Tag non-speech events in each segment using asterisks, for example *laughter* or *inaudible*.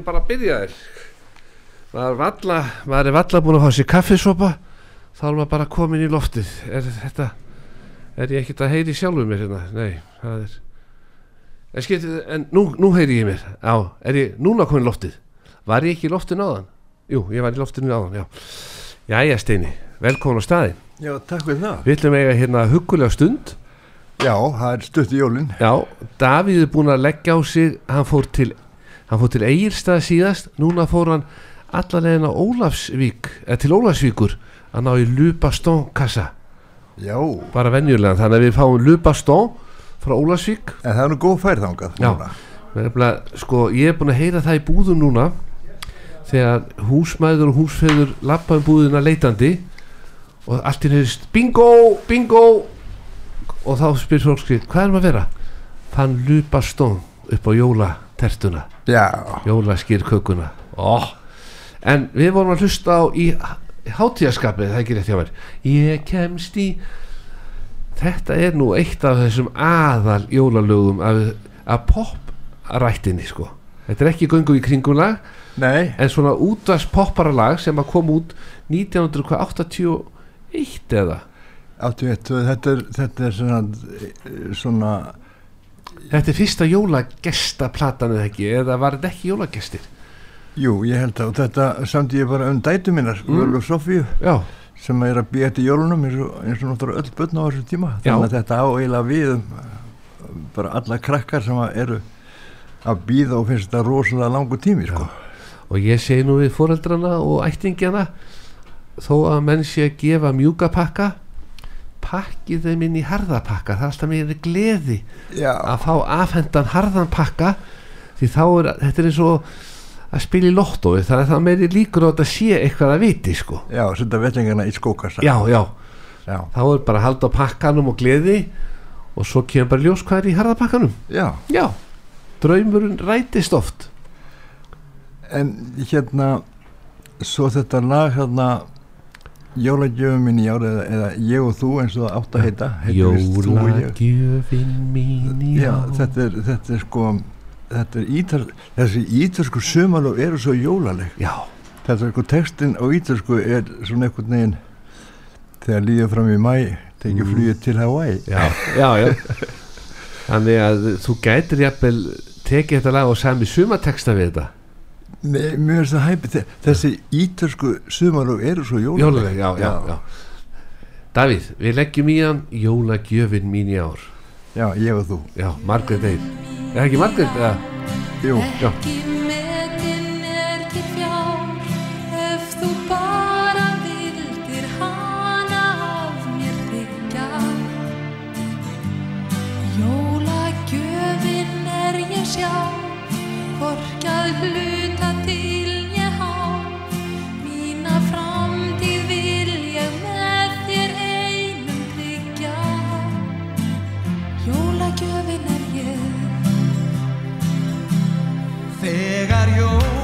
erum bara að byrja þér maður, er valla búin að fá sér kaffisopa? Þá er maður bara komin í loftið. Er þetta er ég ekkert að heyri sjálfum mér hérna? Nei, það er en, skil, en nú, nú heyri ég mér. Já, er ég núna komin í loftið? Var ég ekki í loftinu áðan? Jú, ég var í loftinu áðan, já. Jæja Steini, velkomin á staðinn. Já, takk fyrir það. Við ætlum eiga hérna hugulega stund. Já, það er stutt í jólinn. Já, Davíð er búin að leggja á sig hann fór til, hann fór til Egilstað síðast, núna fór hann allalegin á Ólafsvík eða til Ólafsvíkur að ná í Lubastón kassa, Já, bara venjulega þannig að við fáum Lubastón frá Ólafsvík. En það er nú góð færð bara, sko, ég er búin að heyra það í búðum núna þegar húsmæður og húsfeður lappa um búðina leitandi og allt í nefnist bingo, bingo! Og þá spyr fólk skrið, hvað er maður að vera? Fann Lubastón upp á jólatertuna Já, jólaskýrkökuna oh. en við vorum að hlusta á í hátíðaskapið, það er ekki rétt hjá mér? Ég kemst í þetta er nú eitt af þessum aðal jólalögum af, af pop-rættinni sko. Þetta er ekki göngu í kringulag nei, en svona útvars popparalag sem að kom út 1981 eða? Áttu eitt, þetta er, þetta er svona, svona, þetta er fyrsta jólagestaplatan eða ekki, eða var þetta ekki jólagestir jú, ég held að þetta samt ég bara um dætu minnar, Mm. mm. og Sofíu, já, sem er að býja eftir jólunum eins og, eins og náttúrulega öll börn á þessu tíma. Já. Þannig að þetta á eiginlega við um bara alla krakkar sem eru að býða og finnst þetta rosalega langu tími, sko. og ég segi nú við foreldrana og ættingjana þó að menn sé að gefa mjúka pakka pakkið þeim inn í harðapakka. Það er alltaf meiri gleði Já, að fá afhendan harðan pakka því þá er, þetta er eins og að spila í lottói að það er meiri líkur á að þetta sé eitthvað að viti sko. Já, setja vellingarna í skókassa. já, já, Já, þá er bara að halda á pakkanum og gleði og svo kemur bara ljós hvað er í harðapakkanum. Já. já, draumurinn rætist oft. En hérna, svo þetta lag hérna, Jólagjöfum minn í ár eða, Ég og þú eins og það átt að heita. jólagjöfin mín í Já, ár. þetta er, þetta er sko, þetta er ítar, þessi ítarsku sumarlóf eru svo jólaleg. já, Þetta er sko, textin á ítarsku er svona einhvern veginn, þegar líður fram í mæ, tekið Mm. flugið til Hawaii. já, já, já. þannig að þú gætir jafnvel tekið þetta lag og sami sumateksta við þetta Nei, mér finnst það hæpið, þessi ítarsku sumarlóf eru svo jólaleg. jólaleg, já, já, já. Davíð, við leggjum í hann jólagjöfin mín í ár. Já, ég og þú. já, Margrét Eir. Er ekki Margrét, eða, Jú, já. Ekki metin er til fjár ef þú bara vildir hana af mér þykja. Jólagjöfin er ég sjá, korkað hluta Þegar jólastjarnan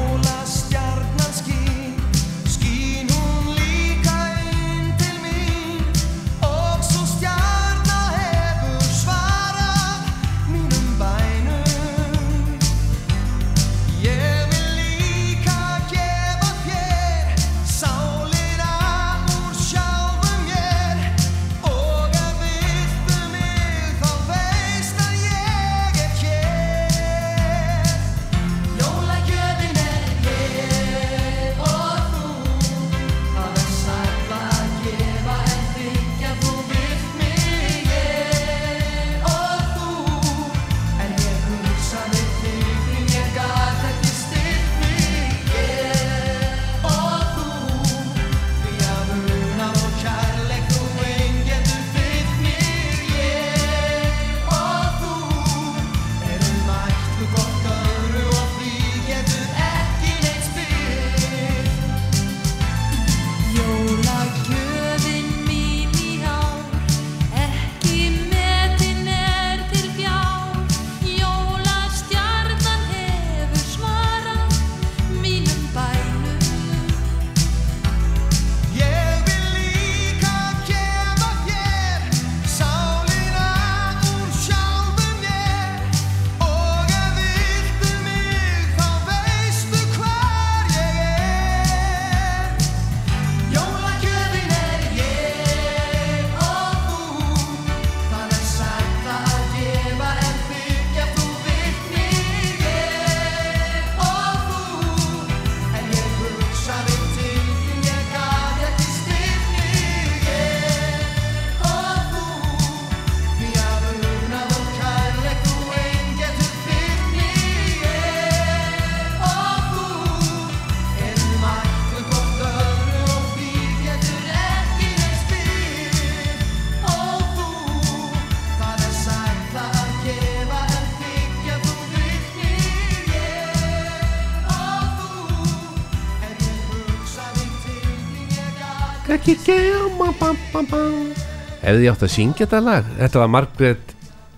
Hefði ég átt að syngja þetta lag Þetta var Margrét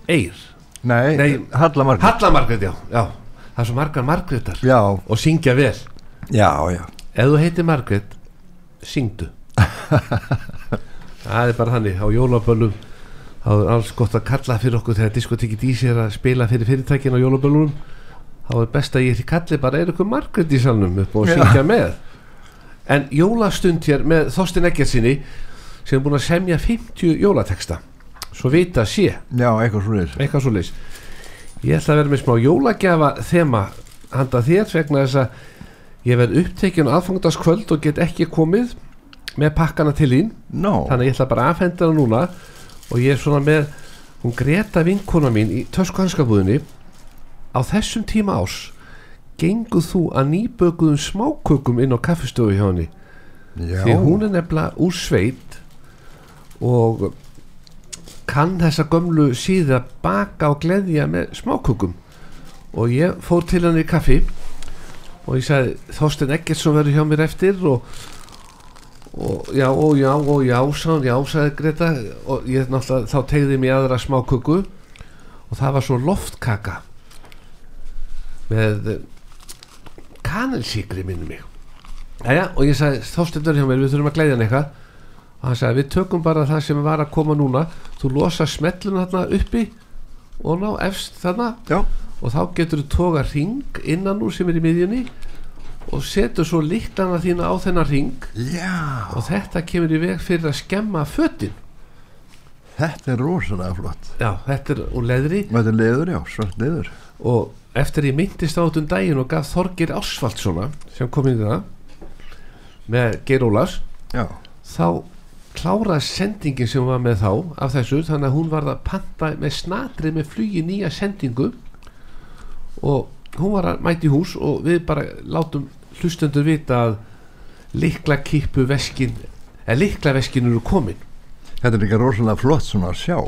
Eyr. Nei, Nei. Halla Margrét. Halla Margrét, já, já. Það er svo margar Margrétar. Já, Og syngja vel. Já, já. Ef þú heitir Margrét, syngdu. *laughs* Það er bara þannig Á jólaböllum þá er alls gott að kalla fyrir okkur þegar diskotekki dísi er að spila fyrir fyrirtækin á jólaböllunum. Þá er best að ég kalli bara er ykkur Margrét í salnum upp og syngja með? En jólastund hér með Þorstin Eggertsinni sem er búin að semja 50 jólateksta svo vita sé. Já, eitthvað svo leys eitthvað svo leys ég ætla að vera með smá jólagjafa þema handa þér vegna þess að ég verð upptekinn á aðfangdaskvöld og get ekki komið með pakkana til þín. Nó, þannig að ég ætla bara að afhenda það núna. Og ég er svona með hún Greta vinkona mín í töskuhanskabúðinni. Á þessum tíma ás genguð þú að nýbökuðum smákökum inn á kaffistofu hjá henni. Já. Því hún er nefnilega úr sveit og kann þessa gömlu síði að baka og gleðja með smákökum. Og ég fór til hann í kaffi og ég sagði Þorstein Eggertsson verður hjá mér eftir og, og já og já og já hann, já sagði Greta. Og ég náttúrulega þá tegði mér aðra smáköku og það var svo loftkaka með kanelsíkri minni mig. Jæja, og ég sagði Þorstein verður hjá mér, við þurfum að gleðja hann eitthvað hann sagði við tökum bara það sem var að koma núna. Þú losa smelluna þarna uppi og ná efst þarna. Já, og þá getur þú toga ring innan úr sem er í miðjunni og setur svo líklana þína á þennan ring já. Og þetta kemur í veg fyrir að skemma fötin. Þetta er rosalega flott. Já, þetta er úr leðri. Þetta er leður, já, svart leður. Og eftir ég myndist á þetta um daginn og gaf Þorgir Ásvaldssona sem kom inn í það með Geir Ólafs Já, þá kláraði sendingin sem hún var með þá af þessu þannig að hún var að panta með snatri með flugi nýja sendingu og hún var að mæti hús og við bara látum hlustendur vita að likla kippu veskin eða likla veskin eru komin. Þetta er líka rosalega flott svona að sjá.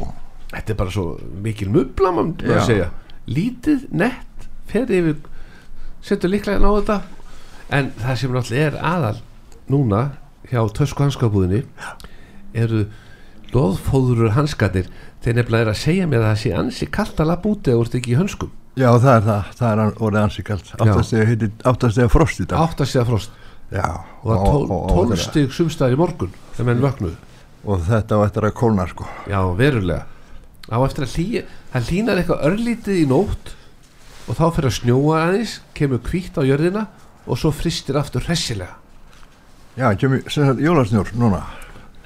Þetta er bara svo mikil mubla maður að segja. Lítið, nett, fer yfir setur líklega á þetta. En það sem náttúrulega er aðal núna hjá tösku hanskapúðinni eru loðfóðurur hanskatir þeir nefnilega er að segja mér að það sé ansi kallt að labba úti eða ert ekki í hönskum. Já, það er það, það er orðið ansi kalt. Áttastega frost í dag. Átt að segja frost. Já, og það tól, tólstig sumstæðir í morgun þegar menn vöknuðu. Og þetta á eftir að kólna sko. Já verulega. Á eftir að hlýja það hlýnar eitthvað örlítið í nótt og þá fyrir að snjóa aðeins kemur hvítt á jörðina og svo fristir aftur hressilega. Já, kemur,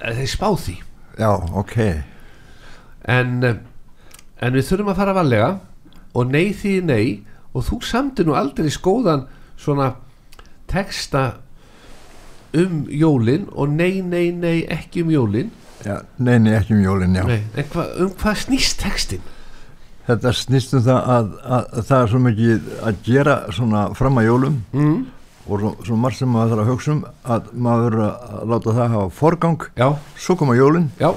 Eh, þeir spá því. Já, ok. En, eh, en við þurfum að fara varlega og nei því nei og þú samti nú aldrei skóðan svona texta um jólin og nei, nei, nei ekki um jólin. Já, nei, nei, ekki um jólin, já. Nei, en hva, um hvað snýst textin? Þetta snýst um það að, að, að það er svo mikið að gera svona fram að jólum. Mm, og svo, svo margt sem maður þarf að hugsa um að maður verður að láta það hafa forgang. Já, svo koma jólin. Já,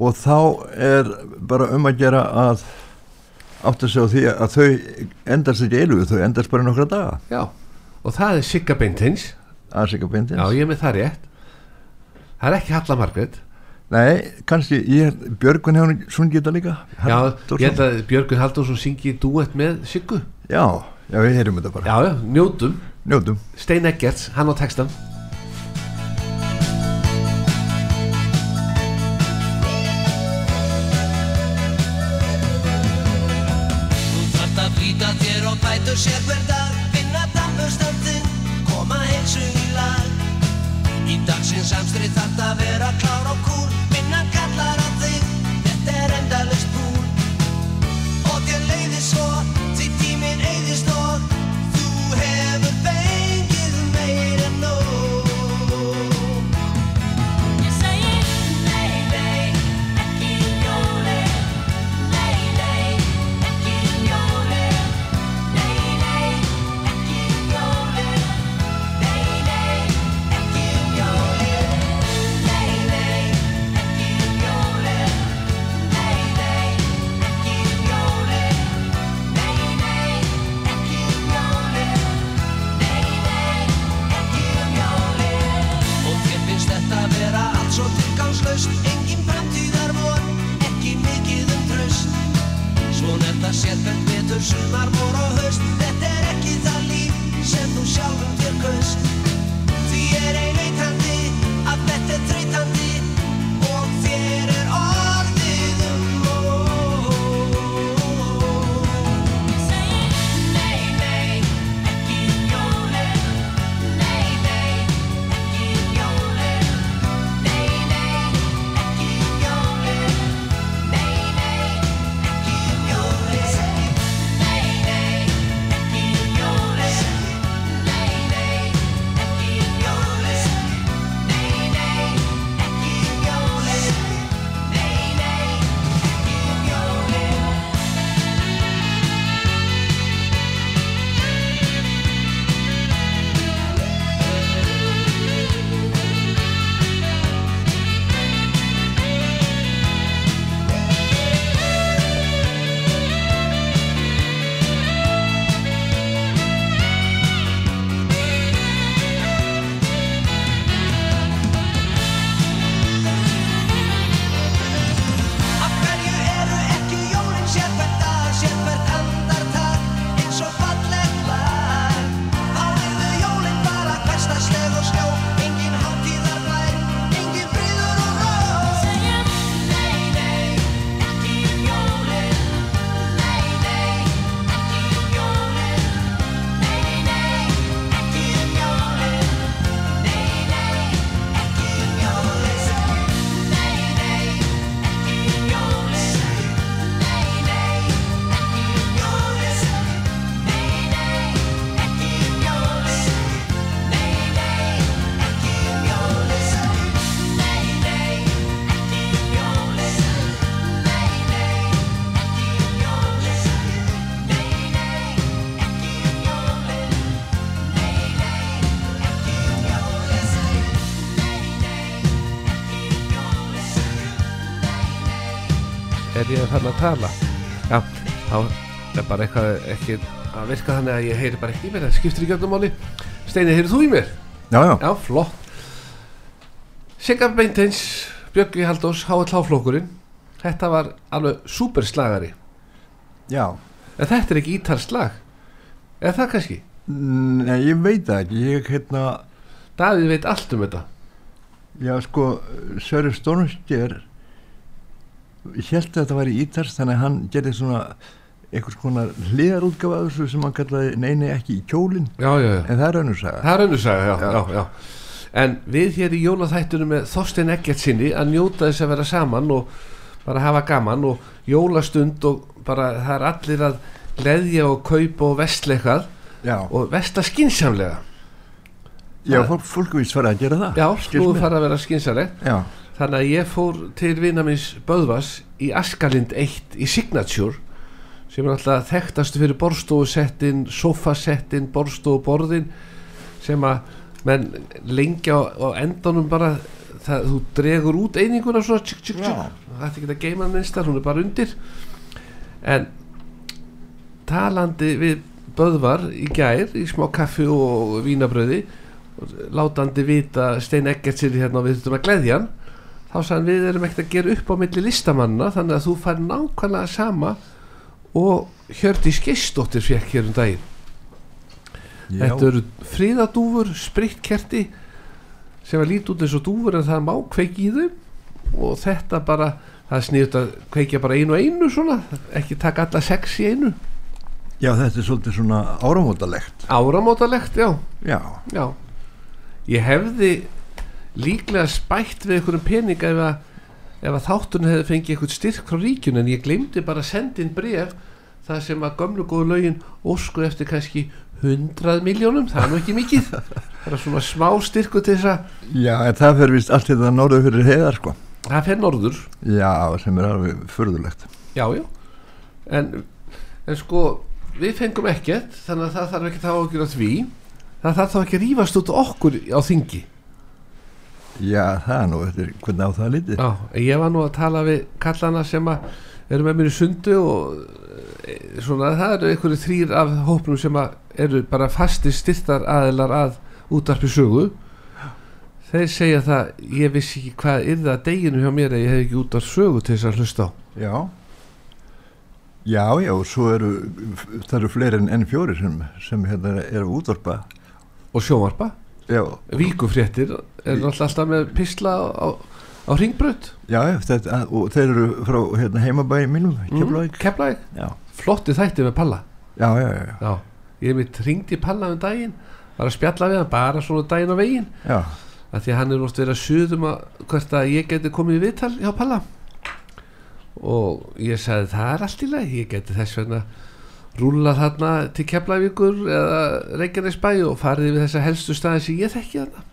og þá er bara um að gera að átt að segja því að þau endast ekki eilu þau endast bara nokkra daga. Já. Og það er Sigga Beintins aðeins ekki að beintins já, ég er með það rétt. Það er ekki Halla Margrét. Nei, kannski, ég, Björgun hefur sungið þetta líka. Já, Halldórsson. ég held að Björgun Halldórsson syngi dúett með Siggu. Já, já, við heyrum þetta bara. Já, já, njótum Njótum. Stein Eggerts, hann á textan Þú þarft að flýta þér og bætur sér hver dag. Finna dampustandinn, koma heilsu í lag. Í dagsins samstrið þarft að vera klár og kúl er ég fann að tala. Já, þá er bara eitthvað ekki að virka þannig að ég heyri bara ekki í mér það skiptir ekki öllum máli. Steini, heyrið þú í mér? já, já, Já, flott. Sigga Beintens, Björgi Haldós H.L.H.flokkurinn Þetta var alveg superslagari. Já. En þetta er ekki ítalslag Eða það kannski? Nei, ég veit það ekki, ég hérna, Davíð veit allt um þetta. Já sko, Sörur Stormstjör, ég held að þetta var í Ítars, þannig að hann gerði svona einhvers konar hliðarútgáfa af þessu sem hann kallaði neini ekki í kjólinn, en það er önnur saga. Það er önnur saga, já, já, Já. En við hér í jólaþættunum með Þorstein Eggert sinni að njóta þess að vera saman og bara hafa gaman og jólastund og bara það er allir að gleðja og kaupa og Já, og vestla skinsamlega já fólk, fólk vist fara að gera það. Já, nú mér. fara að vera skynsalegt Já, Þannig að ég fór til vinna minns Böðvas í Askalind 1 í Signature sem er alltaf þekktastu fyrir borstofusettin, sofasettin, borstofuborðin sem að menn lengja á, á endanum bara það, þú dregur út eininguna svona tjúk, tjúk, Já. það ætti ekki að geima minnstar, hún er bara undir. En talandi við Böðvar í gær í smá kaffi og vínabröði og látandi vita Stein Eggert sér hérna og við þurfum að gleðja hann þá sagði hann við erum ekkert að gera upp á milli listamanna þannig að þú fær nákvæmlega sama og Hjördís Geistóttir fekk hér um daginn. Já, þetta eru fríðadúfur sprittkerti sem var lítið út eins og dúfur en það má kveiki í þau. Og þetta bara það sniðut að kveikja bara einu og einu svona ekki taka alla sex í einu. Já, þetta er svolítið svona áramótalegt. áramótalegt, já, Já, já. Ég hefði líklega spætt við einhverjum pening ef að, ef að þátturinn hefði fengið einhvern styrk frá ríkjun en ég glemdi bara að senda inn bref það sem að gömlu góðu lögin ósku eftir kannski 100 miljónum, það er nú ekki mikið. *laughs* Það er svona smá styrku til þess að já, en það fer vist allt þetta norðu fyrir heiðar, sko. það fer norður, Já, sem er alveg furðulegt. já já. En, en sko við fengum ekkert þannig að það þarf ekki þá að gera því. Það þarf þá ekki að rífast út okkur á þingi Já, það er nú eftir hvernig á það litið. Já, ég var nú að tala við kallana sem að eru með mér í sundu og e, svona það eru einhverju þrýr af hópnum sem að eru bara fastir styrtar aðilar að útarpi sögu þeir segja það ég vissi ekki hvað yrða að deginu hjá mér að ég hef ekki útarp sögu til þess að hlusta á Já. Já, já, svo eru, það eru fleiri en enn fjóri sem, sem hérna eru útvarpa og sjónvarpa já, Víkufréttir er alltaf með pisla á, á, ringbraut já, þetta, og þeir eru frá hérna, heimabæði mínum, Keflavík. Keflavík, já, flotti þætti með Palla. Já, já, já, Já, ég mitt ringd í Palla um daginn var að spjalla við hann bara svona daginn á veginn. Já, að því að hann er náttúrulega verið að suðum að hvert að ég geti komið í viðtal hjá Palla. Og ég sagði það er allt í leið, ég geti þess vegna rúlað þarna til Keflavíkur eða Reykjanesbæ og farið við þessa helstu staði sem ég þekki þarna.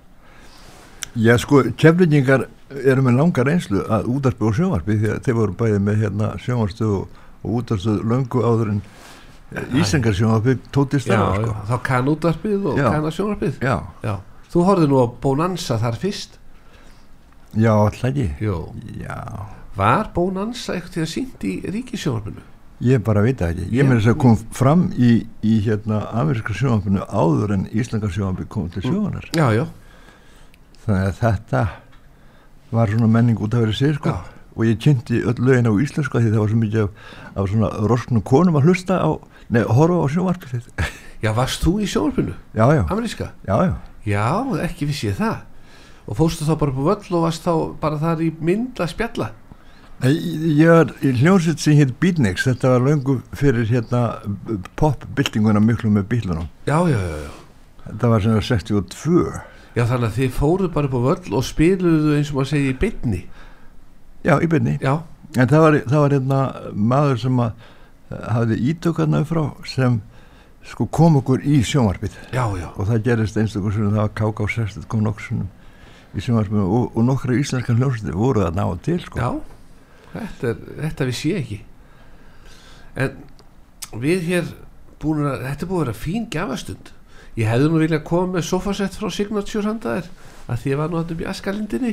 Já, sko, keflingingar eru með langa reynslu að útarpi og sjónvarpi því að þeir voru bæði með hérna sjónvarstu og, og útarstu löngu áður en Ísengar sjónvarpi tóti starfa, já, sko. Þá kann útvarpið og Já. kann að sjónvarpið. Já, já. þú horfið nú á Bonanza þar fyrst. Já, alltaf ekki. Var Bonanza eitthvað að sínt í ríkisjónvarpinu Ég bara veit það ekki. Ég með þess að kom fram í, í hérna ameríska sjónvampinu áður en íslenska sjónvampi kom til sjónar. já, já, Þannig að þetta var svona menning út af verið sér sko. Já. Og ég kynnti öll lögin á íslensku af því það var svo mikið af, af svona rosknum konum að hlusta á, nei, horfa á sjónvarpi þitt. *laughs* já, varst þú í sjónvarpinu Já, já, ameríska já, já. Já, ekki vissi ég það og fóstu þá bara upp á völl og varst þá bara þar í mynd að spjalla Ég var í hljómsveit sem hétt Beatniks, þetta var löngu fyrir hérna pop-byltinguna miklu með bílunum. Já, já, já, já Þetta var sem 62. Já, þannig að þið fóruð bara upp á völl og spiluðu eins og maður segi í bytni Já, í byrni. Já, En það var, það var hérna maður sem að eh, hafði ítökarna frá sem sko kom okkur í sjónvarpið já, já og það gerist einstakur sem það var KK 60 kom nokkur sem í sjónvarpið og, og nokkra íslenska hljómsveitir voru það ná til sko. Já, þetta, er, þetta vissi ég ekki. En við hér búin að, þetta er búin að vera fín gafastund. Ég hefði nú viljað koma með sofasett frá Signature handaðir að því ég var nú að upp í askalindinni.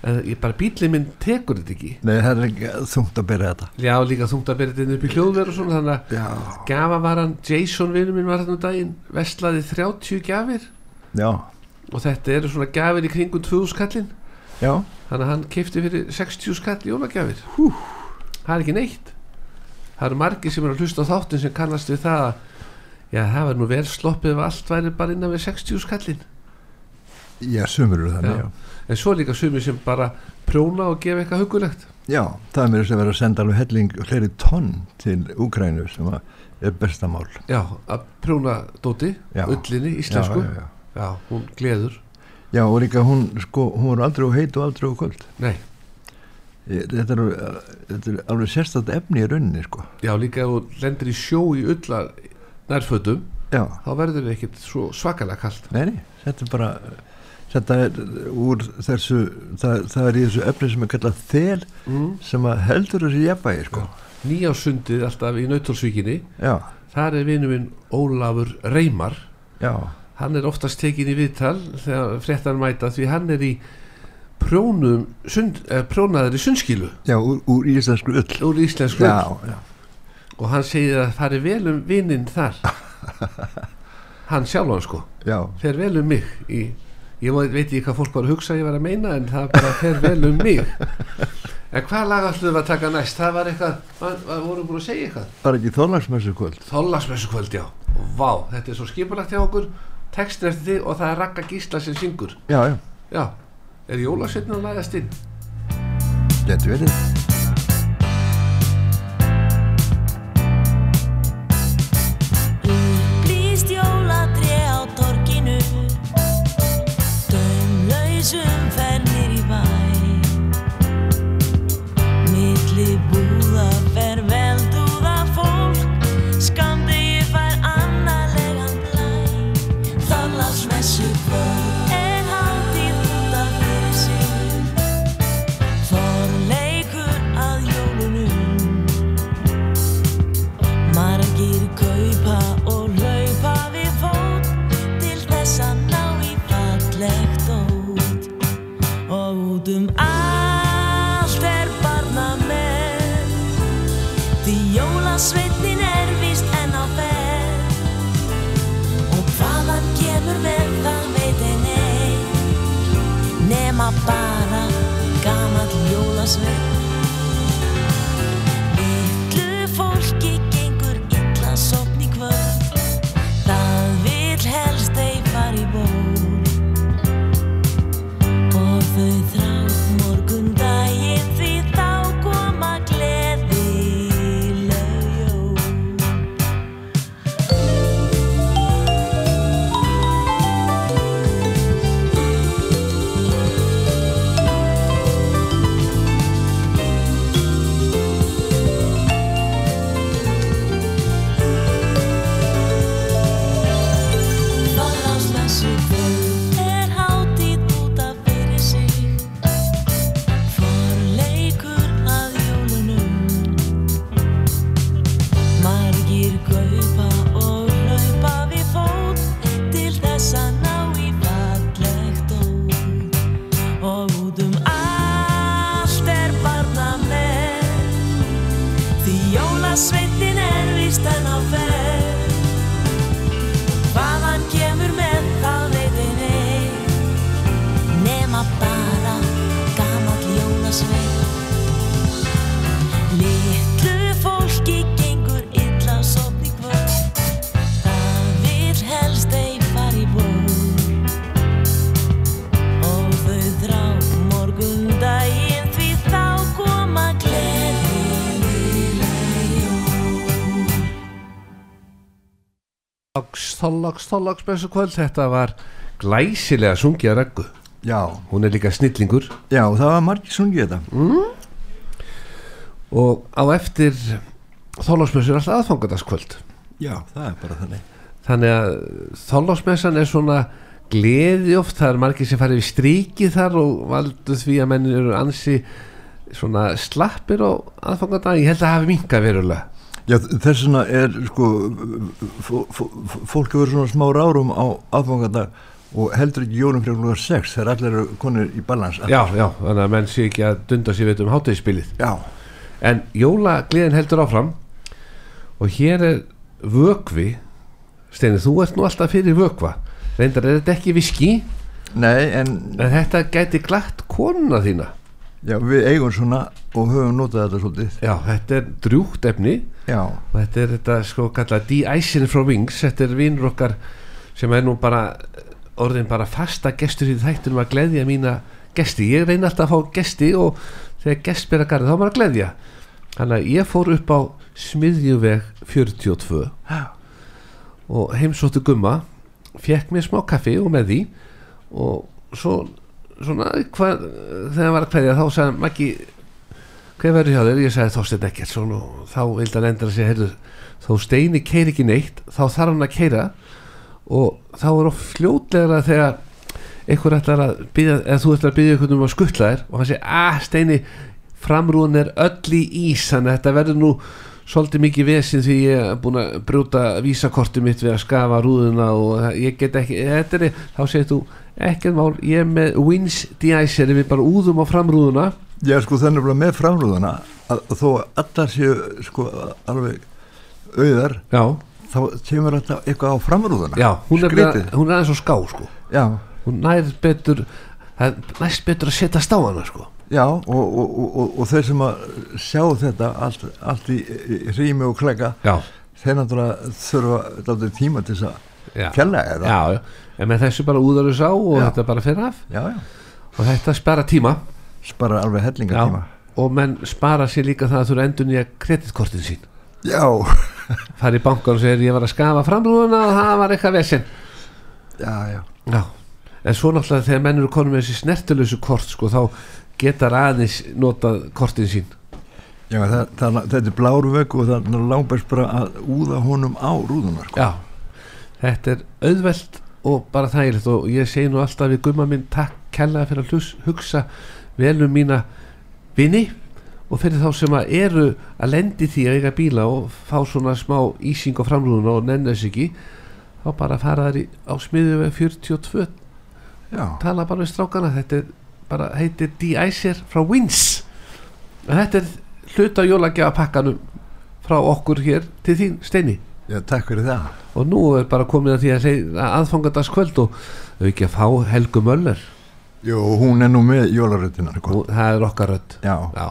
En ég bara bílið minn tekur þetta ekki. Nei, það er ekki þungt að byrja þetta. Já, líka þungt að byrja þetta upp í hljóðver og svona þannig að Já. Gafavaran Jason vinur minn var þarna um daginn Vestlaði 30 gafir Já, Og þetta eru svona gafir í kringum 2000 skallin já, Þannig að hann kefti fyrir 60 skall jólagjafir Það er ekki neitt Það eru margir sem eru að hlusta á þáttin sem kannast við það að Já, það var nú vel sloppið ef allt væri bara innan við 60 skallin já, sumur eru þannig, Já. já. En svo líka sumir sem bara prjóna og gefa eitthvað hugulegt Já, það er mér sem verið að senda alveg helling hleri tonn til Úkrænu sem að er besta mál. Já, að prjóna dóti, Já. ullinni, íslensku Já, já, já. Já, hún gleður Já, og líka hún, sko, hún var aldrei og heit og aldrei og kvöld. Nei, þetta, er, þetta er alveg sérstætt efni í rauninni, sko. já líka ef þú lendir í sjó í ullar nærfötum Já, þá verður það ekkit svo svakalega kalt nei, þetta er bara, þetta er úr þessu, það, það er í þessu efni sem er kallað þel mm. sem að heldur þessi jafnvægi, sko. Nýjásundið alltaf í Nautalsvíkinni Já, þar er vinnu minn Ólafur Reymar já, hann er oftast tekin í viðtal þegar fréttan mæta því hann er í prjónum sund, eh, prjónaður í sundskilu. Já, úr, úr íslensku ull. úr íslensku Já, já, og hann segir að það er vel um vinninn þar. *laughs* Hann sjálfan sko. Fer vel um mig í, ég veit ekki hvað fólk var að hugsa ég var að meina en það bara fer vel um mig. En hvað lag ætlum við að taka næst? Það var eitthvað, var, var, voru búin að segja eitthvað? Bara ekki þorlagsmessu kvöld. Þóllarsmessu kvöld, já. Vá, þetta er svo skipulagt hjá okkur textin eftir þig og það er Ragga Gísla sem syngur. Já, já, já, er jólasveitn að lagast inn? Getur verið. Bara gamall jólasveit Þorláks, Þorláksmessu kvöld Þetta var glæsilega sungið að reggu Já, Hún er líka snillingur. Já, það var margir sungið þetta. Og á eftir Þorláksmessu er alltaf aðfangadaskvöld Já, það er bara þannig. Þannig að Þorláksmessan er svona gleði oft, það er margir sem farið í stríkið þar og valdu því að menn eru ansi svona slappir á aðfangadag, ég held að hafi minka verulega Já, þess vegna er sko fó- fó- fólk hefur svona smá rárum á aðfangadag og heldur ekki jólum fyrir klukar 6 þegar allir eru konir í balans Já, já, þannig að menn sé ekki að dunda sér veit um hátegisspilið já, En jólagleðin heldur áfram og hér er vökvi. Steini, þú ert nú alltaf fyrir vökva. Reyndar er þetta ekki viski nei, en en þetta gæti glatt konuna þína já, við eigum svona og höfum notað þetta svolítið. Já, þetta er drjúgt efni. Já, og þetta er þetta sko kallað de-icing frá Wings. Þetta er vinnur okkar sem er nú bara orðin bara fasta gestur í þættunum að gleðja mína gesti, ég reyna alltaf að fá gesti og þegar gest byrja garði þá er maður að gleðja. Þannig að ég fór upp á smiðjuveg 42 já, og heimsóttu gumma fekk mér smá kaffi og með því. Og svo svona hvað, þegar hann var að kveðja þá sagði Maggi hvað verður hjá þér, ég sagði Þorsteinn ekkert svona, og þá vildi hann endur að segja heyrðu, þó Steini keir ekki neitt þá þarf hann að keira og þá er of fljótlega þegar einhver ætlar að byggja eða þú ætlar að byggja einhvern um að skuttla þér og hann segir, að Steini framrúin er öll í ís þannig að þetta verður nú svolítið mikið vesinn því ég er búin að brjóta vísakortið mitt við að skafa rúðuna og ég get ekki, þetta er þá segir þú, ekkert mál, ég er með Wins de-icer, við bara úðum á framrúðuna. Já sko þannig bara með framrúðuna að, að þó að allar séu sko alveg auðar já, þá kemur þetta eitthvað á framrúðuna já, hún er, Skrítið. hún er aðeins á ská sko, já, hún nær betur næst betur að setja á hana sko já og, og, og, og, þeir sem að sjá þetta allt, allt í, rými og klega já, þeir náttúrulega þurfa tíma til þess að kella eða já, já. en með þessu bara úðar þess á og Já. þetta bara fer af. Já, já, og þetta spara tíma. Spara alveg hellinga tíma og menn spara sér líka það að þú endur nýja kreditkortin sín. Já, *laughs* fara í bankan og segir ég var að skafa framrúðuna og það var eitthvað vesinn já, já. Já, en svo náttúrulega þegar menn eru konum með þessi snertilösu kort sko þá getar aðeins notað kortin sín. Já, það, það, þetta er bláru vegg og það er langbæst bara að úða honum á rúðunar sko. já, þetta er auðvelt og bara þægilegt og ég segi nú alltaf við gumma minn takk kella fyrir að hlus, hugsa vel um mína vini og fyrir þá sem að eru að lendi því að eiga bíla og fá svona smá ísing á framrúðuna og nennu þess ekki þá bara fara þær á smiðu 42 Já, tala bara við strákana þetta er bara heitir de-icer frá Wins. Og þetta er hluta jólagjafa pakkanum frá okkur hér til þín Steini. Já, takk fyrir það. Og nú er bara komið að því að segja aðfangadagskvöld og þau ekki að fá Helgu Möller. Jú, hún er nú með jólaröttina sko. það er okkar rödd. Já, já,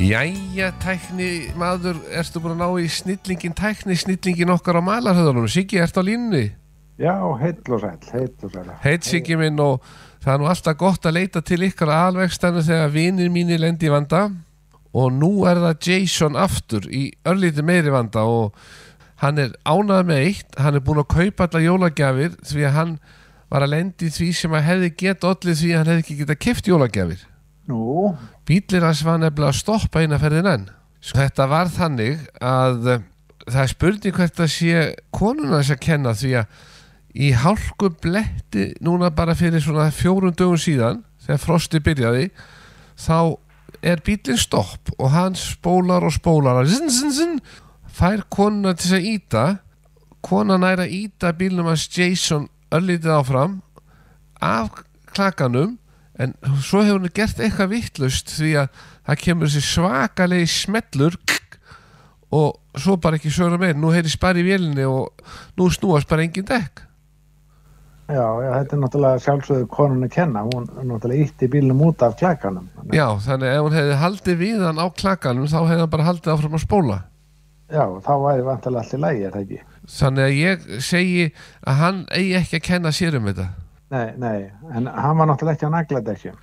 Jæja, tækni maður, ertu búin að ná í snillingin, tækni snillingin okkar á malarhöðunum? Siggi, ertu á línunni? Já, heill og sæl, heill og sæl. Heit Siggi minn og það er nú alltaf gott að leita til ykkar alvegstanu þegar vinir mínir lendi í vanda og nú er það Jason aftur í örlítið meiri vanda og hann er ánað með eitt, hann er búin að kaupa alla jólagjafir því að hann var að lendi því sem að hefði gett allir því að hann hefði ekki getað kift jólagjafir. Nú, Bílir hans var nefnilega að stoppa eina ferðin enn. Þetta var þannig að eh, það er spurning hvert að sé konuna þess að kenna því að í hálku bletti núna bara fyrir svona fjórum dögum síðan þegar frosti byrjaði þá er bílinn stopp og hann spólar og spólar zin, zin, zin, fær konuna til að íta konan er að íta bílnum hans Jason örlítið áfram af klakanum en svo hefur hún gert eitthvað vittlust því að það kemur þessi svakalegi smellur og svo bara ekki söguna meir. Nú heyrðist bara í vélinni og nú snúast bara engin dekk. Já, já, þetta er náttúrulega sjálfsögðu konun að kenna, hún er náttúrulega ítti bílnum út af klækanum. Þannig- já, þannig ef hún hefði haldið við hann á klakanum þá hefði hann bara haldið áfram að spóla. Já, þá væri vantilega allt í lægi, er það ekki? þannig að ég segi að hann eigi ekki að kenna sér um þetta Nei, nei, en hann var náttúrulega ekki á nagladekkjum.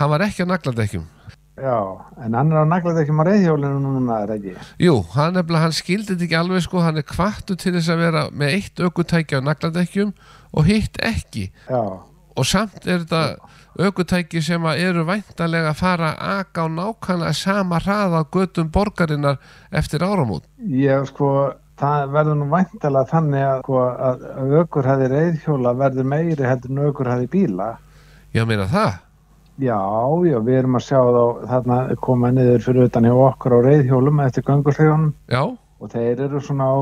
hann var ekki á nagladekkjum Já, en hann er á nagladekkjum á reyðhjólinu núna, er ekki? Jú, hann, nefnilega, hann skildi þetta ekki alveg sko, hann er kvartu til þess að vera með eitt aukutæki á nagladekkjum og hitt ekki Já, og samt er þetta aukutæki sem eru væntalega að fara að aka á nákvæmlega sama hraða á götum borgarinnar eftir áramót. ég sko, það verður nú vantilega þannig að, sko, að aukur hefði reyðhjóla verður meiri heldur en aukur hefði bíla. Já, meina það? Já, já, við erum að sjá þá þarna koma niður fyrir utan hjá okkur á reyðhjólum eftir göngurþegunum Já, og þeir eru svona á,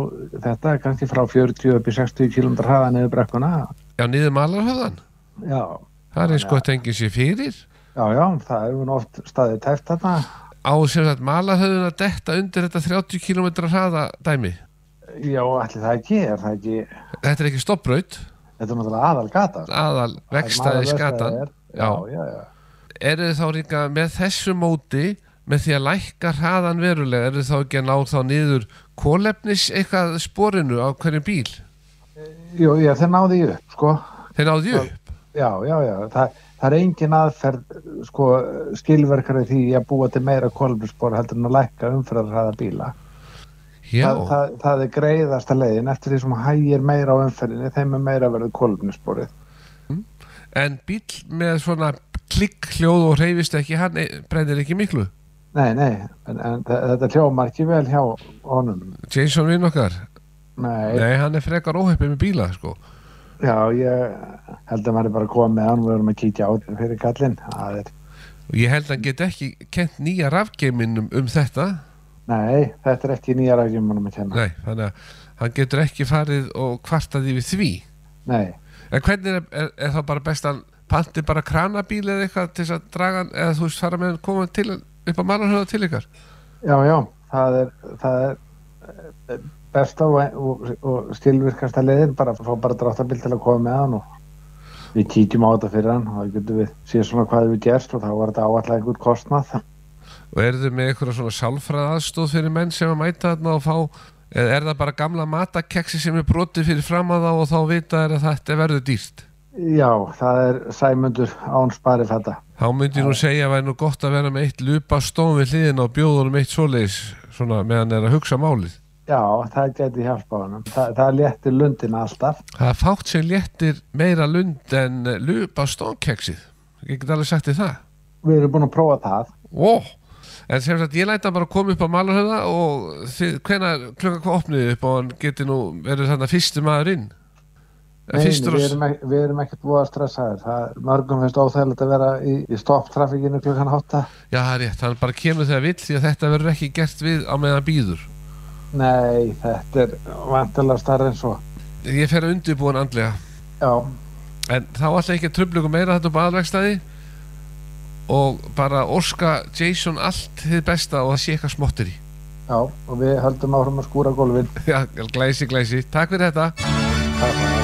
þetta er kannski frá 40 upp í 60 km hraða niður brekkuna. já, niður malarhöfðan. Já, Það er eins gott engin sér fyrir. já, já, það hefur nú oft staðið tæft þarna. Á sem sagt malarhöfðun að detta undir þetta 30 km hraða dæmi. Já, ætli það ekki, er það ekki, Þetta er ekki stoppraut, þetta er náttúrulega aðal gata. aðal vekstaði skatan. Já, já, já. Eru þið þá líka með þessu móti með því að lækka hraðan verulega, eru þið þá ekki að ná þá niður kólefnis eitthvað sporinu á hverjum bíl? Jú, já, þeir náðu ég upp, sko. Þeir náðu því upp? Já, já, já, það, það er engin aðferð, sko, skilverkari því að búa til meira kolbjörnsbor heldur en að lækka umferðarhraða bíla. Það, það, það er greiðasta leiðin eftir því sem hægir meira á umferðinni, þeim er meira verið kolbjörnsborið. en bíl með svona klikk hljóð og reyfist ekki, hann e- brennir ekki miklu. Nei, nei, en, en þe- þetta hljómar ekki vel hjá honum. Jason vinn okkar, Nei, nei hann er frekar óheppið með bíla sko. já, ég held að maður er bara koma með hann, við erum að kíkja á fyrir Og ég held að hann get ekki kent nýja rafgeiminum um þetta, nei, þetta er ekki nýja rækjum manum að kenna. nei, þannig að hann getur ekki farið og kvartað yfir því. Nei, En hvernig er, er, er það bara best að panti bara kranabíl eða eitthvað til þess að draga hann eða þú veist fara með hann koma til, upp á mannarhjóða til ykkar? já, já, það er, það er eh, besta og, og, og skilvirkasta leiðin, bara að fá bara dráttabíl til að koma með hann og við kíkjum á þetta fyrir hann og þá getum við síðan svona hvað við gerst og þá var þetta áallega einhver kostnað. Og eru þið með eitthvað svona sálfræð aðstóð fyrir menn sem að mæta þarna og fá eða er það bara gamla matakeksi sem er brotið fyrir fram að þá og þá vita er að þetta verður dýrt? Já, það er sæmundur án spari fætta. Þá myndi ég nú segja að væri nú gott að vera með eitt lupa stón við hliðin og bjóðunum eitt svoleiðis svona meðan er að hugsa málið. Já, það geti hjálpa honum. Þa, það léttir lundina alltaf. Það er fátt sem léttir meira lund en lupa stónkeksið. Ég get alveg sagt þið það. Við erum búin að prófa það. Ó, en sem sagt ég læta bara að koma upp á Malarhöfða og þið, hvenær klukka hvað opniði upp og hann geti nú verið þarna fyrstu maður inn En Nei, við, erum, ek- við erum ekkert búið að stressaðir. Það er mörgum finnst óþægilegt að vera í, í stopptrafikinu klukkan hátta. Já, það er rétt, hann bara kemur þegar vill því að þetta verður ekki gert við á meðan býður Nei, þetta er vantilega starri en svo. Ég fer að undirbúin andlega Já, En þá ég ekki ykkur meira þetta upp á aðvegstæði og bara óska Jason allt þið besta og það sé eitthvað smottir í já, og við höldum áfram að skúra gólfin. Já, glæsi, glæsi, takk fyrir þetta Það er það.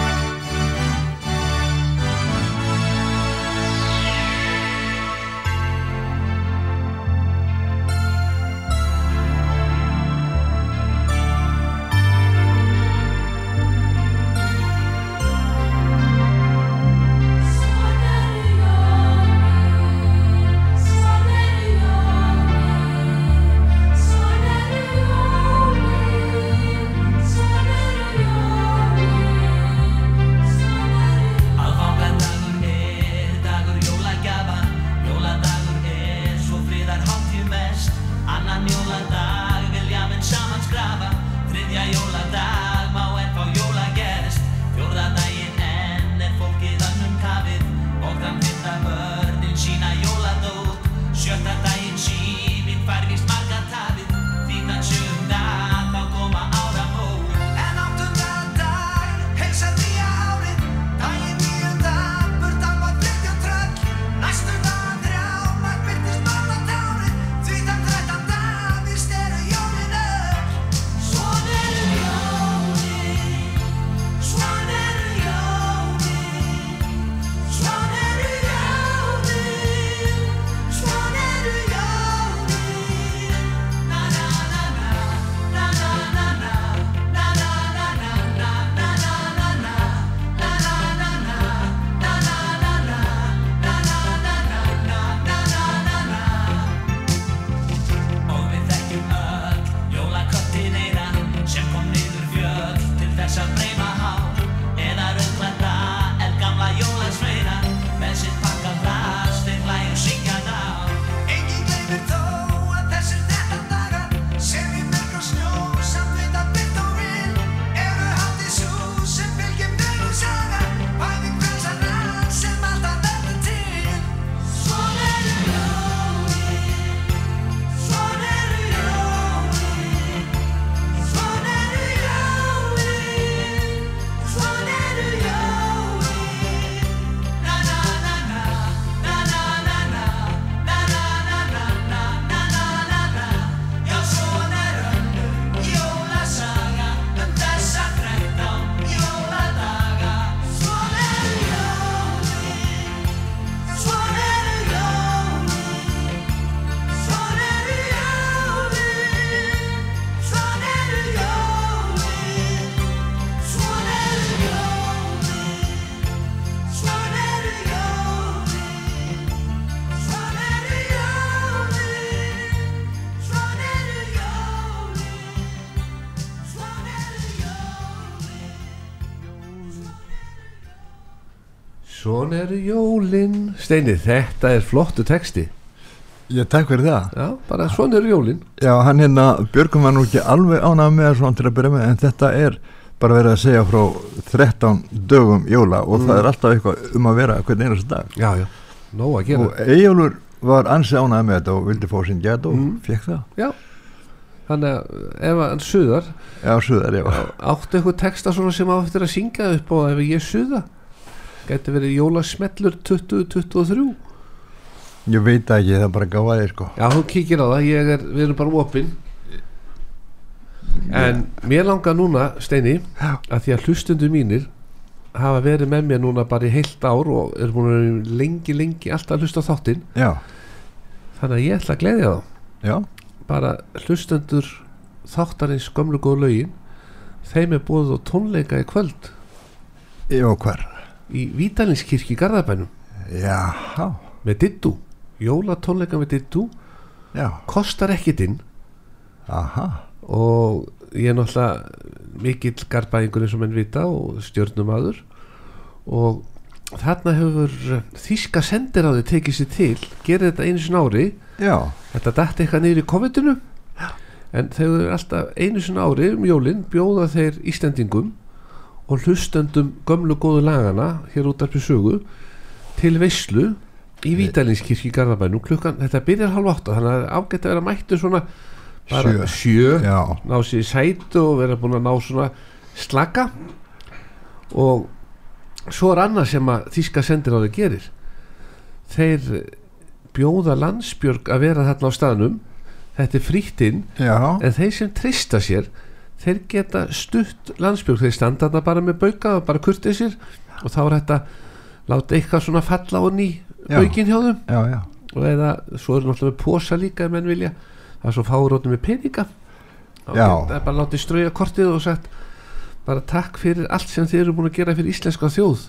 Jólin. Steini, þetta er flottu texti. Ég takk fyrir það. Já, bara svona eru jólin. Já, hann hérna, Björgum var nú ekki alveg ánægð með svona til að byrja með en þetta er bara verið að segja frá 13 dögum jóla og það er alltaf eitthvað um að vera hvern einast dag. Já, já, nóg að gera. Og Eyjólfur var ansi ánægð með þetta og vildi fá sinn gæt og Mm. fekk það. Já, þannig að ef hann suðar Já, suðar, já. Áttu eitthvað texta svona sem á eftir að syngja upp og ef ég suða gæti verið jólasmellur 2023 Ég veit ekki, það er bara gáðaði sko. Já, þú kíkir á það, ég er, við erum bara opinn En mér langar núna, Steini að því að hlustundu mínir hafa verið með mér núna bara í heilt ár og er búin að vera lengi, lengi alltaf að hlusta þáttinn. Já, þannig að ég ætla að gleðja þá. Já, bara hlustendur þáttarins gömlu góðu lögin þeim er búið á tónleika í kvöld. Já, hvar í Vítalinskirkji í Garðabænum. Já, með dittu, jólatónleika með dittu já, kostar ekkit inn. Aha. Og ég er náttúrulega mikill garbaðingur eins og menn vita og stjörnumadur og þarna hefur þíska sendiráði tekið sér til gerir þetta einu sinni ári. Já, þetta dætti eitthvað niður í COVID-inu. En eru alltaf einu sinni ári um jólin bjóða þeir Íslendingum og hlustendum gömlu góðu lagana hér út af sögu til veislu í Vítalinskirkji í Garðabænum klukkan, þetta byrjar halv átta þannig að ágætt að vera mættu svona bara Sjö. sjö. Ná sér í sætu og vera búin að ná svona slaka. Og svo er annað sem að þíska sendir á þau gerir. Þeir bjóða landsbjörg að vera þarna á staðnum. Þetta er frítt inn. Já. En þeir sem trista sér þeir geta stutt landsbjörg þeir standa þarna bara með bauka og bara kurtið sér og þá er þetta láta eitthvað svona falla á ný baukin hjá þeim. Já, já, og eða svo er náttúrulega með posa líka ef menn vilja. Það er svo fáróttum með peninga. Þá Já. geta bara látið strauja kortið og sagt bara takk fyrir allt sem þið eru búin að gera fyrir íslenska þjóð.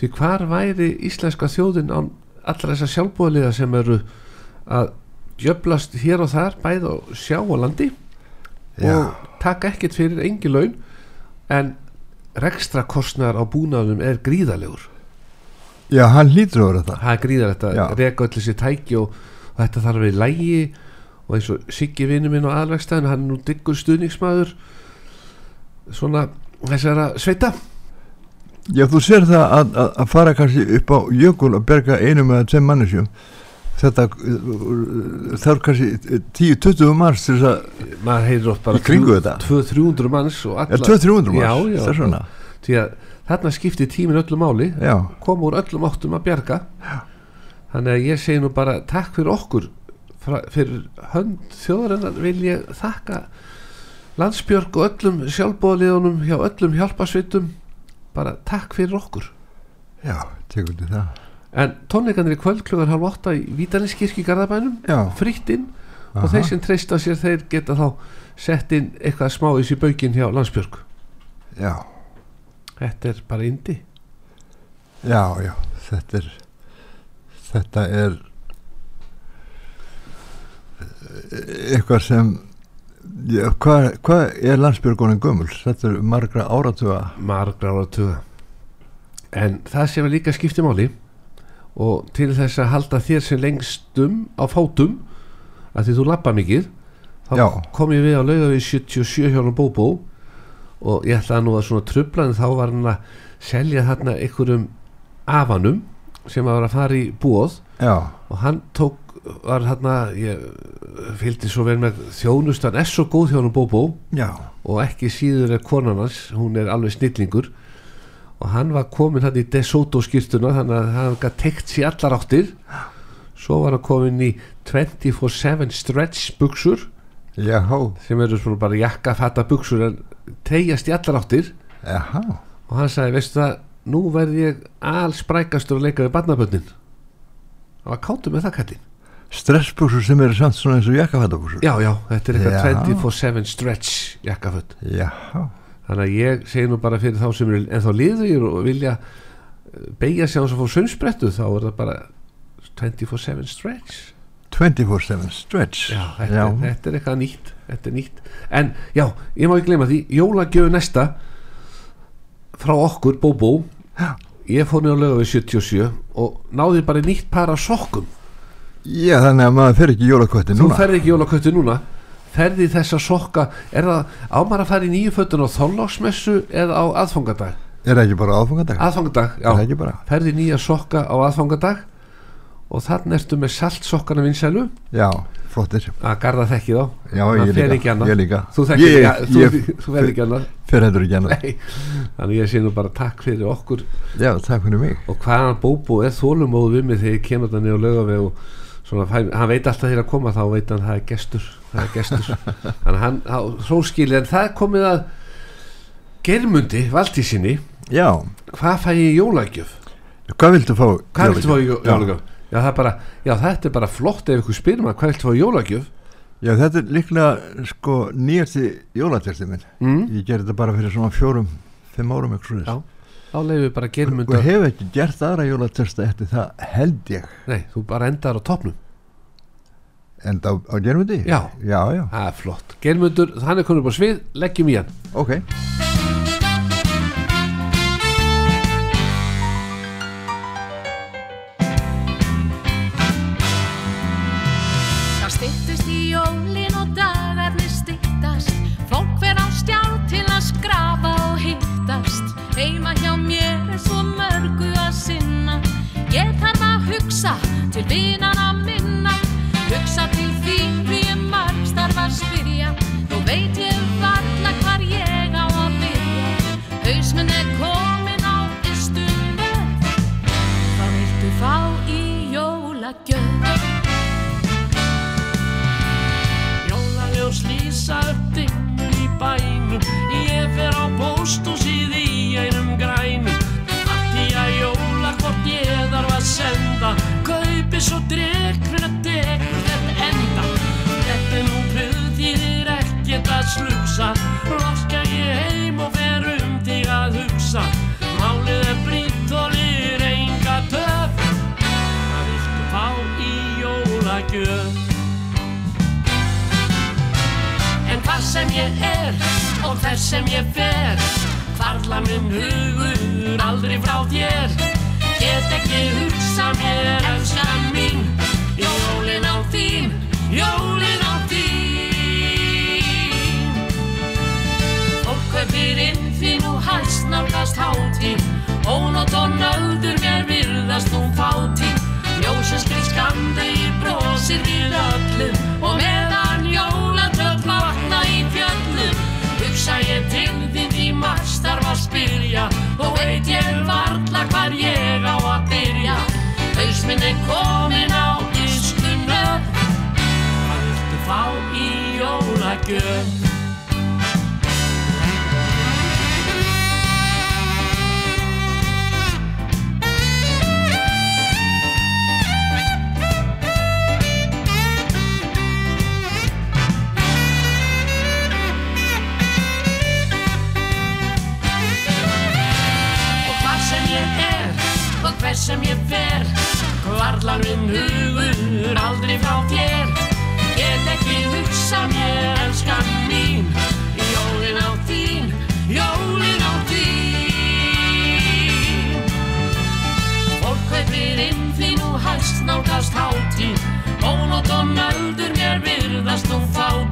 Því hvar væri íslenska þjóðin án allra þessar sjálfbúðaliða sem eru að jöflast hér og þar bæð á sjá og landi og taka ekkert fyrir engi laun en rekstra kostnar á búnaðum er gríðalegur já, hann lítur over þetta það. Er gríðar Já. þetta reka öll þessi tæki og, og þetta þarf að vera í lægi og eins og Siggi vinnu minn á aðlægstæðin hann er nú diggur stuðningsmaður svona þessara sveita. Já, þú sér það að, að, að fara kannski upp á jökul og berga einum eða tveim mannesjum þetta þarf kannski 10-20 manns til þess að maður heyrir oft bara Í kringu þetta? 200-300 manns og alla 200-300 manns? Já, já. það er svona. Því að þarna skiptir tímin öllu máli. Já, koma úr öllum áttum að bjarga. Þannig að ég segi nú bara takk fyrir okkur. Fra, fyrir hönd þjóðarinnar vil ég þakka landsbjörg og öllum sjálfbóðaliðunum hjá öllum hjálpasveitum bara takk fyrir okkur. Já, tekur til það en tónleikanir í kvöld klukkan halv åtta í Vítalinskirkju í Garðabænum já, fritt inn. Og Aha. þeir sem treysta sér þeir geta þá sett inn eitthvað smávís í baukinn hjá landsbjörg. Já, þetta er bara indi já, já. Þetta er þetta er eh, eitthvað sem hvað hva er landsbjörgunin gömul? Þetta er margra áratuga. Margra ára tuga en það sem er líka skipti máli og til þess að halda þér sem lengstum á fátum að því þú lappa mikið þá Já. kom ég við að lauga við 77 hjá hann Bóbó og ég ætlaði nú að svona trubla en þá var hann að selja þarna einhverjum afanum sem var að fara í búð já, og hann tók var þarna ég fylgdi svo vel með þjónust hann er svo góð hjá hann Bóbó og ekki síður er konan hans hún er alveg snillingur og hann var komin hann í DeSoto skýrtuna þannig að hann gætt tekt sér allar áttir. Svo var hann komin í 24-7 stretch buksur sem eru svona bara jakka fatta buksur en tegjast í allar áttir. Já og hann sagði veistu það nú verð ég alls sprækastur að leika við barnabönnin hann var káttur með það kallinn stressbuxur sem eru samt svona eins og jakkafættabuxur já já þetta er eitthvað 24-7 stretch jakkaföld já, þannig að ég segi nú bara fyrir þá sem eru ennþá liðugir og vilja eh, beigja sig á þess að fá sönnsprettu þá er það bara 24-7 stretch. 24-7 stretch. Já, þetta, Er, þetta er eitthvað nýtt þetta er nýtt. En já, ég má ekki gleyma því jólagjöfu næsta frá okkur Bóbó. Já. ég fór niður á lögu við 77 og náði bara nýtt par af sokkum. Já, þannig að maður fer ekki jólakvötti þú núna. ferði ekki jólakötti núna ferði í þessa sokka er það ámar að fara í nýju fötun á þóllagsmessu eða á aðfangadag? Er það ekki bara aðfangadag? aðfangadag, já, ferði nýja sokka á aðfangadag og þannig ertu með saltsokkana vinsælu. Já, flottir. Að garda þekki þá. Já, Það fer líka, ekki annað. ég líka. Þú Ég- ekki, annað. Fer hendur ekki annað. Þannig ég sé nú bara takk fyrir okkur. Já, takk fyrir mig. Og hvaðan Bóbó er þólumóð við mig þegar ég kemur það niður á laugaveg og svona, hann veit alltaf þegar að koma þá veit hann það er gestur það er gestur. Þannig hann, hróskili en það komið að germundi Valdísinni, Já, hvað fæ ég í jólagjöf? Hvað viltu fá? hvað viltu fá í jó- jólagjöf? Já, það er bara, já þetta er bara flott ef ykkur spyrir maður hvað viltu fá í jólagjöf? Já, þetta er líklega sko nýjasti jólatexti minn. Mm? Ég gerði þetta bara fyrir svona fjórum, fimm árum eitthvað Já. svo þá leifum við bara germund Og hef ekki gert aðra jólatexta eftir það held ég. Nei, þú bara endar á topnum Enda á, germundi? Já. Já, já, það er flott, germundur, hann er konur upp á svið. Leggjum í hann. Ok að slugsa Loska ég heim og fer um þig að hugsa. Málið er brýtt og lir enga töf. Hvað viltu fá í jólagjöf? En hvar sem ég er og þess sem ég fer Hvarla minn hugur aldrei frá þér hátíð Ónótt og nöður mér virðast nú fátíð Ljósins skrið skamdegir brosir við öllum. Og meðan jólatröll vakna í fjöllum Hugsa ég til þín því margs þarf að spyrja. Og veit ég varla hvar ég á að byrja. Haus minn er komin á ystu nöð Hvað viltu fá í jólagjöf? Hver sem ég fer. Hvarlar minn hugur aldrei frá þér. Get ekki hugsa mér elskan mín. Jólin á þín, jólin á þín. Fólk kaupir inn því nú hæst nálgast hátíð. Ónótt og nöldur mér virðast nú fátíð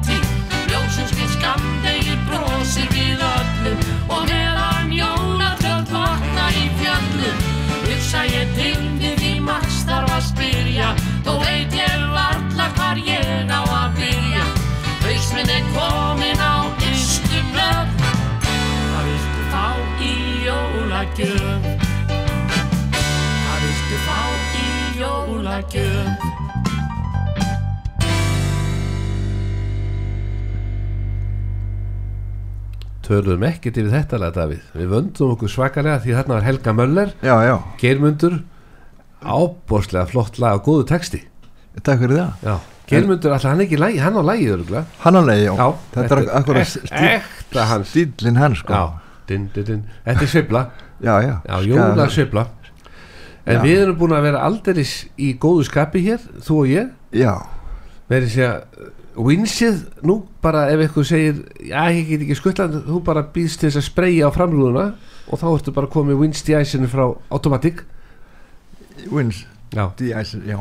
jólagjöf? Hvað viltu fá í jólagjöf? töluðum ekkert yfir þetta lega Davíð. Við vöndum okkur svakalega því þarna var Helga Möller Já, já, Geirmundur. Ábórslega flott lag og góðu texti. Takk fyrir það. Já, Geirmundur, alltaf hann er ekki lægi, hann á lægið örgulega Hann alveg, já, Já, þetta er ekta hans. stílinn hans. sko. Já, din, din, din. þetta er sveifla já, já, já, jóla sveifla. En Já. við erum búin að vera aldeilis í góðu skapi hér, þú og ég. Já, verið sé að vinsið nú bara ef eitthvað segir já ég get ekki skuttlan þú bara býðst þess að spreyja á framrúðuna og þá ertu bara komið vinst í æsinu frá Automatic. Wins, já. D-Ice, já.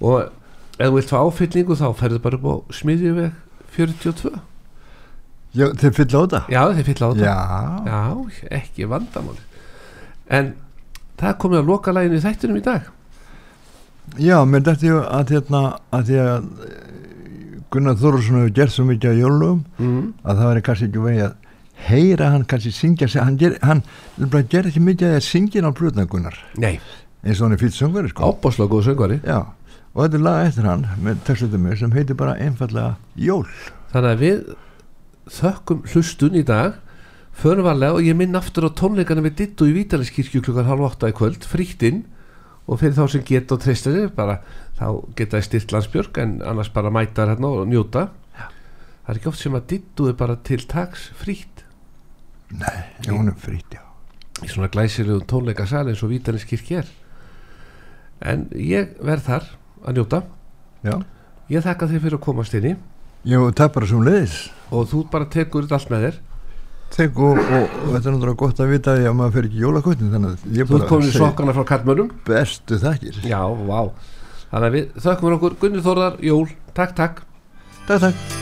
Og ef þú vilt fá áfyllingu þá ferðu bara upp á smiðjuveg 42 Já, þeir fylla á þetta? Já þeir fylla á þetta. Já, já ekki vandamáli en það komið að loka læginu í þættinum í dag. Já, þetta er að hérna að því að eh, Gunnar Þorvarsson hefur gert svo mikið á jólum mm. að það væri kannski ekki vegi að heyra hann kannski syngja sig, hann, ger, hann ger ekki mikið að syngja á plötna Gunnar. Nei, eins og hann er fýtt söngveri sko. Ábáslega góð söngvari. Já, og þetta er lag eftir hann með textutum mér sem heitir bara einfallega Jól. Þannig að við þökkum hlustun í dag förum varlega og ég minn aftur á tónleikana við Dittu í Vítalinskirkju klukkan halv åtta í kvöld, frítt inn. Og fyrir þá sem geta og treysta sig bara þá geta þið styrt landsbjörg en annars bara mæta þær hérna og njóta. Það er ekki oft sem að Dittu er bara til tags frítt. Nei, já, hún er frýtt, já. Í svona glæsilegum tónleikasal eins og Vítalinskirkju er. En ég verð þar að njóta. Já, ég þakka þér fyrir að komast inn í. Já það er bara sem leiðis og þú bara tekur þetta allt með þér Tenk og, og, og þetta er náttúrulega gott að vita að maður fer ekki jólakvöldin þannig að ég bara bestu þakkir. Já, vá. Þannig að við þökkum okkur. Gunni Þórðar, Jól, takk, takk. Takk, takk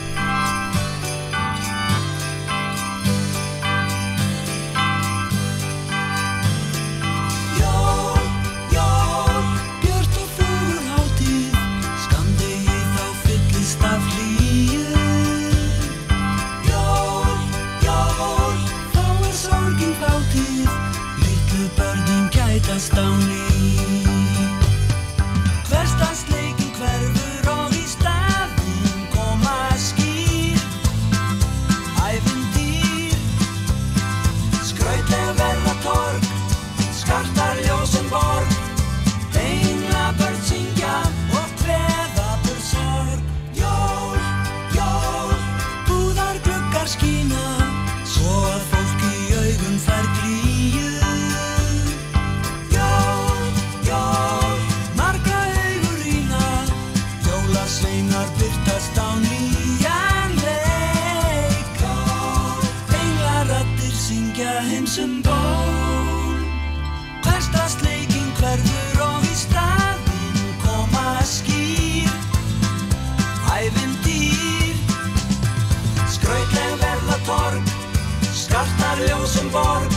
Carlos en Borg